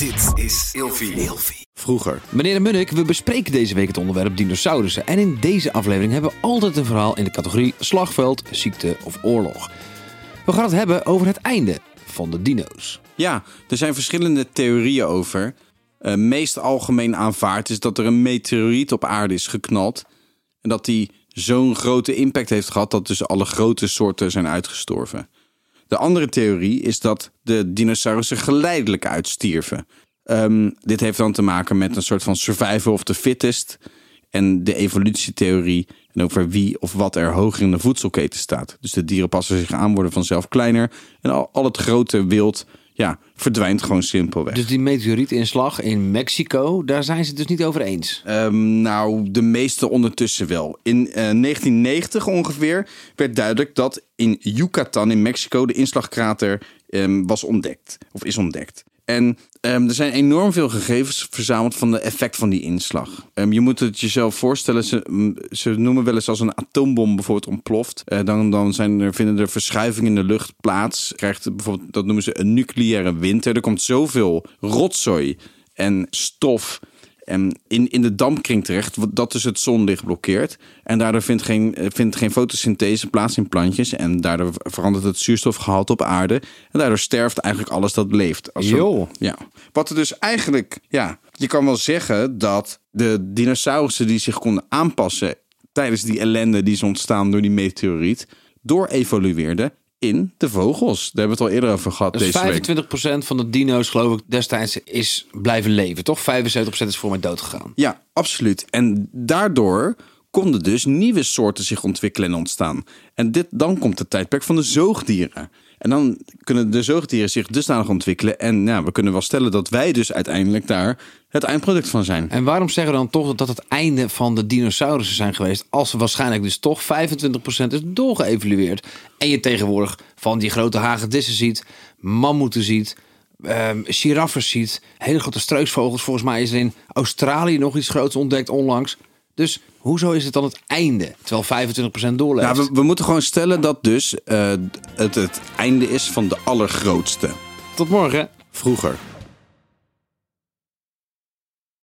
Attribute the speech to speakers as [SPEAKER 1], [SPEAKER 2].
[SPEAKER 1] Dit is Ilfie.
[SPEAKER 2] Vroeger.
[SPEAKER 3] Meneer de Munnik, we bespreken deze week het onderwerp dinosaurussen. En in deze aflevering hebben we altijd een verhaal in de categorie slagveld, ziekte of oorlog. We gaan het hebben over het einde van de dino's.
[SPEAKER 2] Ja, er zijn verschillende theorieën over. Uh, meest algemeen aanvaard is dat er een meteoriet op aarde is geknald. En dat die zo'n grote impact heeft gehad dat dus alle grote soorten zijn uitgestorven. De andere theorie is dat de dinosaurussen geleidelijk uitstierven. Um, dit heeft dan te maken met een soort van survival of the fittest. En de evolutietheorie en over wie of wat er hoger in de voedselketen staat. Dus de dieren passen zich aan, worden vanzelf kleiner. En al, al het grote wild ja, verdwijnt gewoon simpelweg.
[SPEAKER 3] Dus die meteorietinslag in Mexico, daar zijn ze het dus niet over eens?
[SPEAKER 2] Um, nou, de meeste ondertussen wel. In uh, eh, 1990 ongeveer werd duidelijk dat in Yucatan in Mexico de inslagkrater um, was ontdekt. Of is ontdekt. En um, er zijn enorm veel gegevens verzameld van de effect van die inslag. Um, je moet het jezelf voorstellen, ze, ze noemen wel eens als een atoombom bijvoorbeeld ontploft. Uh, dan dan zijn er, vinden er verschuivingen in de lucht plaats. Krijgt bijvoorbeeld, dat noemen ze een nucleaire winter. Er komt zoveel rotzooi en stof en in, in de dampkring terecht, dat dus het zonlicht blokkeert. En daardoor vindt geen, eh, vindt geen fotosynthese plaats in plantjes. En daardoor verandert het zuurstofgehalte op aarde. En daardoor sterft eigenlijk alles dat leeft.
[SPEAKER 3] Als we,
[SPEAKER 2] ja. Wat er dus eigenlijk, ja, je kan wel zeggen dat de dinosaurussen die zich konden aanpassen tijdens die ellende die is ontstaan door die meteoriet, door evolueerden in de vogels. Daar hebben we het al eerder over gehad
[SPEAKER 3] dus
[SPEAKER 2] deze
[SPEAKER 3] 25% van de dino's geloof ik destijds is blijven leven, toch? 75% is voor mij dood gegaan.
[SPEAKER 2] Ja, absoluut. En daardoor konden dus nieuwe soorten zich ontwikkelen en ontstaan. En dit, dan komt het tijdperk van de zoogdieren. En dan kunnen de zoogdieren zich dusdanig ontwikkelen. En ja, we kunnen wel stellen dat wij dus uiteindelijk daar het eindproduct van zijn.
[SPEAKER 3] En waarom zeggen we dan toch dat het einde van de dinosaurussen zijn geweest? Als waarschijnlijk dus toch 25% is doorgeëvalueerd. En je tegenwoordig van die grote hagedissen ziet, mammoeten ziet, um, giraffen ziet, hele grote struisvogels. Volgens mij is er in Australië nog iets groots ontdekt onlangs. Dus hoezo is het dan het einde, terwijl 25% doorleeft?
[SPEAKER 2] Ja, we, we, moeten gewoon stellen dat dus uh, het het einde is van de allergrootste.
[SPEAKER 3] Tot morgen.
[SPEAKER 2] Vroeger.